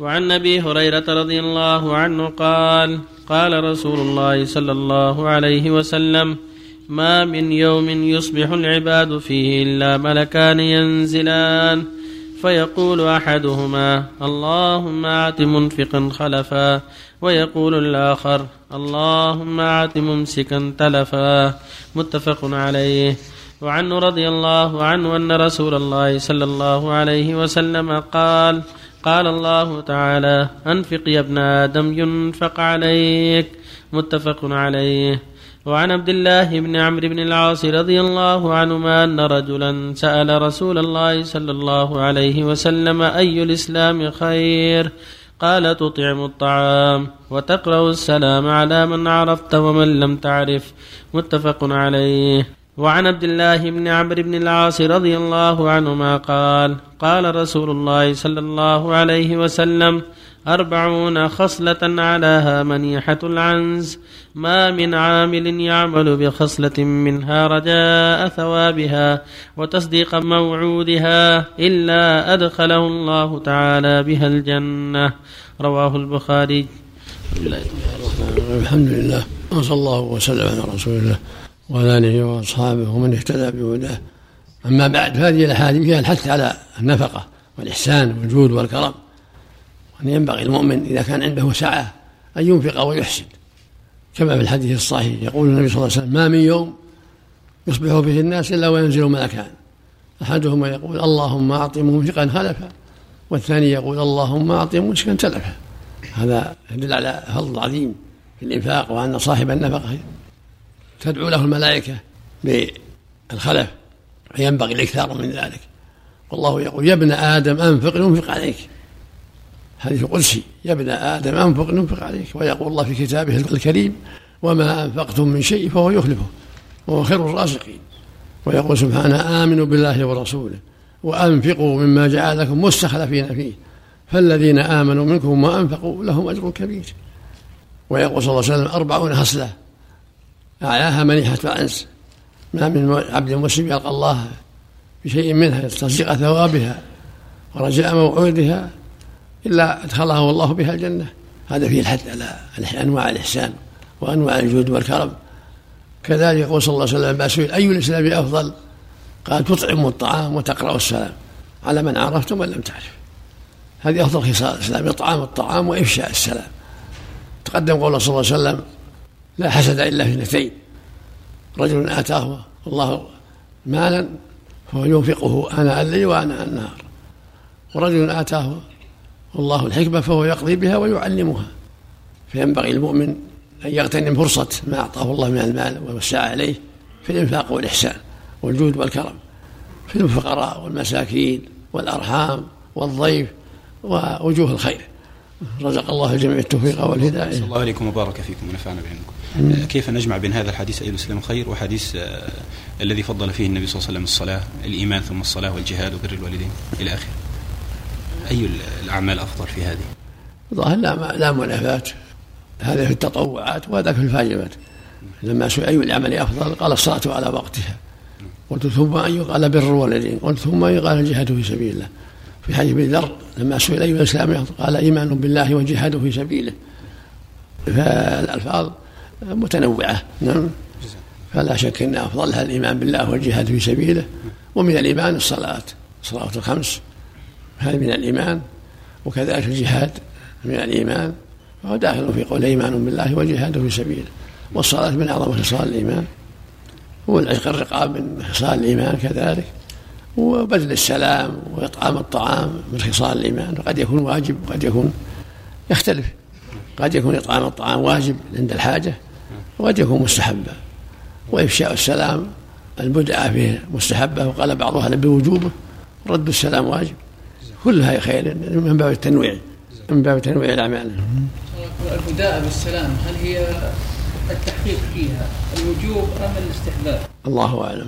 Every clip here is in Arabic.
وعن أبي هريرة رضي الله عنه قال قال رسول الله صلى الله عليه وسلم ما من يوم يصبح العباد فيه إلا ملكان ينزلان. فيقول أحدهما اللهم أعط منفقا خلفا. ويقول الآخر اللهم أعط ممسكا تلفا. متفق عليه. وعنه رضي الله عنه أن رسول الله صلى الله عليه وسلم قال قال الله تعالى أنفق يا ابن آدم ينفق عليك. متفق عليه. وعن عبد الله بن عمرو بن العاص رضي الله عنهما أن رجلا سأل رسول الله صلى الله عليه وسلم أي الإسلام خير؟ قال تطعم الطعام وتقرأ السلام على من عرفت ومن لم تعرف. متفق عليه. وعن عبد الله بن عمرو بن العاص رضي الله عنهما قال قال رسول الله صلى الله عليه وسلم أربعون خصلة علىها منيحة العنز ما من عامل يعمل بخصلة منها رجاء ثوابها وتصديق موعودها إلا أدخله الله تعالى بها الجنة. رواه البخاري. الحمد لله وصلى الله وسلم على رسول الله. وعلى آله وأصحابه ومن اهتدى بهداه. أما بعد فهذه الأحاديث فيها الحث على النفقة والإحسان والجود والكرم. وأن ينبغي المؤمن إذا كان عنده سعة أن ينفق ويحسن. كما في الحديث الصحيح يقول النبي صلى الله عليه وسلم ما من يوم يصبح فيه الناس إلا وينزل ملكان. أحدهما يقول اللهم أعط ممسكا خلفا والثاني يقول اللهم أعط ممسكا تلفا هذا يدل على فضل عظيم في الإنفاق وأن صاحب النفقة تدعو له الملائكة بالخلف فينبغي الإكثار من ذلك. والله يقول يا ابن آدم أنفق ينفق عليك. حديث قدسي. يا ابن آدم أنفق ينفق عليك. ويقول الله في كتابه الكريم وما أنفقتم من شيء فهو يخلفه وهو خير الرازقين. ويقول سبحانه آمنوا بالله ورسوله وأنفقوا مما جعلكم مستخلفين فيه. فالذين آمنوا منكم وأنفقوا لهم أجر كبير. ويقول صلى الله عليه وسلم أربعون خصلة أعلاها منيحة الأنس ما من عبد مسلم يلقى الله بشيء منها يستصدق ثوابها ورجاء موعودها إلا أدخله الله بها الجنة. هذا فيه الحث على أنواع الإحسان وأنواع الجود والكرم. كذلك يقول صلى الله عليه وسلم أي الإسلام أفضل؟ قال تطعم الطعام وتقرأ السلام على من عرفت ومن لم تعرف. هذه أفضل خصال الإسلام إطعام الطعام وإفشاء السلام. تقدم قول صلى الله عليه وسلم لا حسد إلا في اثنتين. رجل آتاه الله مالا فهو ينفقه آناء الليل وآناء النهار. ورجل آتاه الله الحكمة فهو يقضي بها ويعلمها. فينبغي المؤمن أن يغتنم فرصة ما أعطاه الله من المال ووسع عليه في الإنفاق والإحسان والجود والكرم في الفقراء والمساكين والأرحام والضيف ووجوه الخير. رزق الله الجميع التوفيق والهداية. الله عليكم وبارك فيكم ونفعنا بعلمكم كيف نجمع بين هذا الحديث أي الإسلام خير وحديث آه الذي فضل فيه النبي صلى الله عليه وسلم الصلاة الإيمان ثم الصلاة والجهاد وبر الوالدين إلى آخره؟ أي الأعمال أفضل في هذه؟ ظاهر لا لا منافاة هذا في التطوعات وهذا في الفاجبات لما سئل أي العمل أفضل قال الصلاة على وقتها. قلت ثم أي قال بر الوالدين قلت ثم أي قال الجهاد في سبيل الله. في حديث ابن ذر لما سئل أي الإسلام قال إيمان بالله وجهاد في سبيله. فالألفاظ متنوعة نعم. فلا شك أن أفضلها الإيمان بالله والجهاد في سبيله. ومن الإيمان الصلاة الصلاة الخمس. هذه من الإيمان. وكذلك الجهاد من الإيمان. فهو داخل في قول إيمان بالله والجهاد في سبيله. والصلاة من أعظم خصال الإيمان. والعشق الرقاب من خصال الإيمان كذلك. وبذل السلام وإطعام الطعام من خصال الإيمان. وقد يكون واجب وقد يكون يختلف. قد يكون إطعام الطعام واجب عند الحاجة وقد يكون مستحبا. وإفشاء السلام البدعة فيه مستحبة وقال بعض أهل بوجوبه رد السلام واجب. كلها خير من باب التنويع من باب تنويع الأعمال. البداء بالسلام هل هي التحقيق فيها الوجوب أم الاستحباب؟ الله أعلم.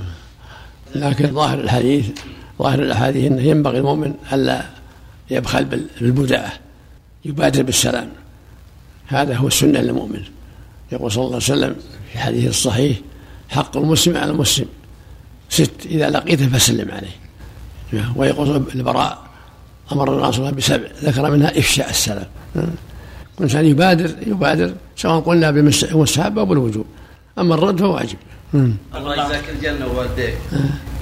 لكن ظاهر الحديث ظاهر الأحاديث إنه ينبغي المؤمن ألا يبخل بالبدعة يبادر بالسلام. هذا هو السنة للمؤمن. يقول صلى الله عليه وسلم في حديث الصحيح حق المسلم على المسلم ست إذا لقيته فسلم عليه. ويقول البراء الله صلى بسبع ذكر منها إفشاء السلام. الإنسان يبادر يبادر سواء قلنا بالمستحب أو بالوجوب أما الرد فهو واجب. الله يجزاك الجنة ووالديك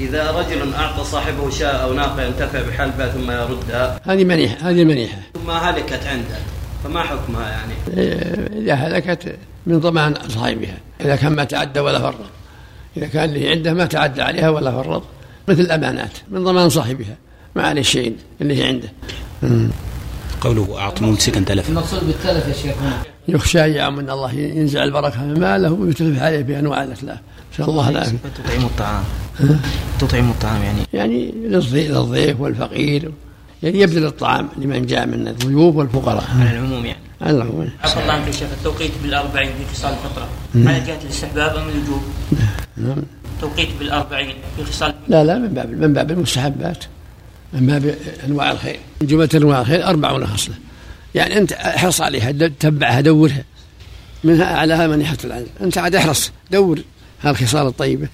إذا رجل أعطى صاحبه شاة أو ناقة ينتفع بحلبها ثم يردها. هذه منيحة هذه منيحة. ثم هلكت عنده. فما حكمها يعني؟ إذا هلكت من ضمان صاحبها. إذا كان ما تعدى ولا فرط. إذا كان اللي عنده ما تعدى عليها ولا فرط. مثل الأمانات من ضمان صاحبها. ما عليه شيء اللي هي عنده. قوله أعطوا ممسكا تلف المقصود بالتلف يا شيخ يخشى يا من الله ينزع البركة من ماله ويتلف عليه بأنواع الأتلاف نسأل الله العافية. تطعيم الطعام. تطعيم الطعام يعني. يعني للضيف والفقير. يعني يبذل الطعام لمن جاء من الضيوف والفقراء. على العموم يعني. على العموم. عفى الله عنك يا شيخ التوقيت بالأربعين في خصال الفطرة على جهة الاستحباب أم الوجوب؟ نعم. توقيت بالأربعين في خصال لا لا من باب من باب المستحبات. من باب أنواع الخير. من جملة أنواع الخير أربعون خصله يعني أنت احرص عليها تتبعها دورها. منها اعلاها منيحه العلم. أنت عاد احرص دور هالخصال الطيبة.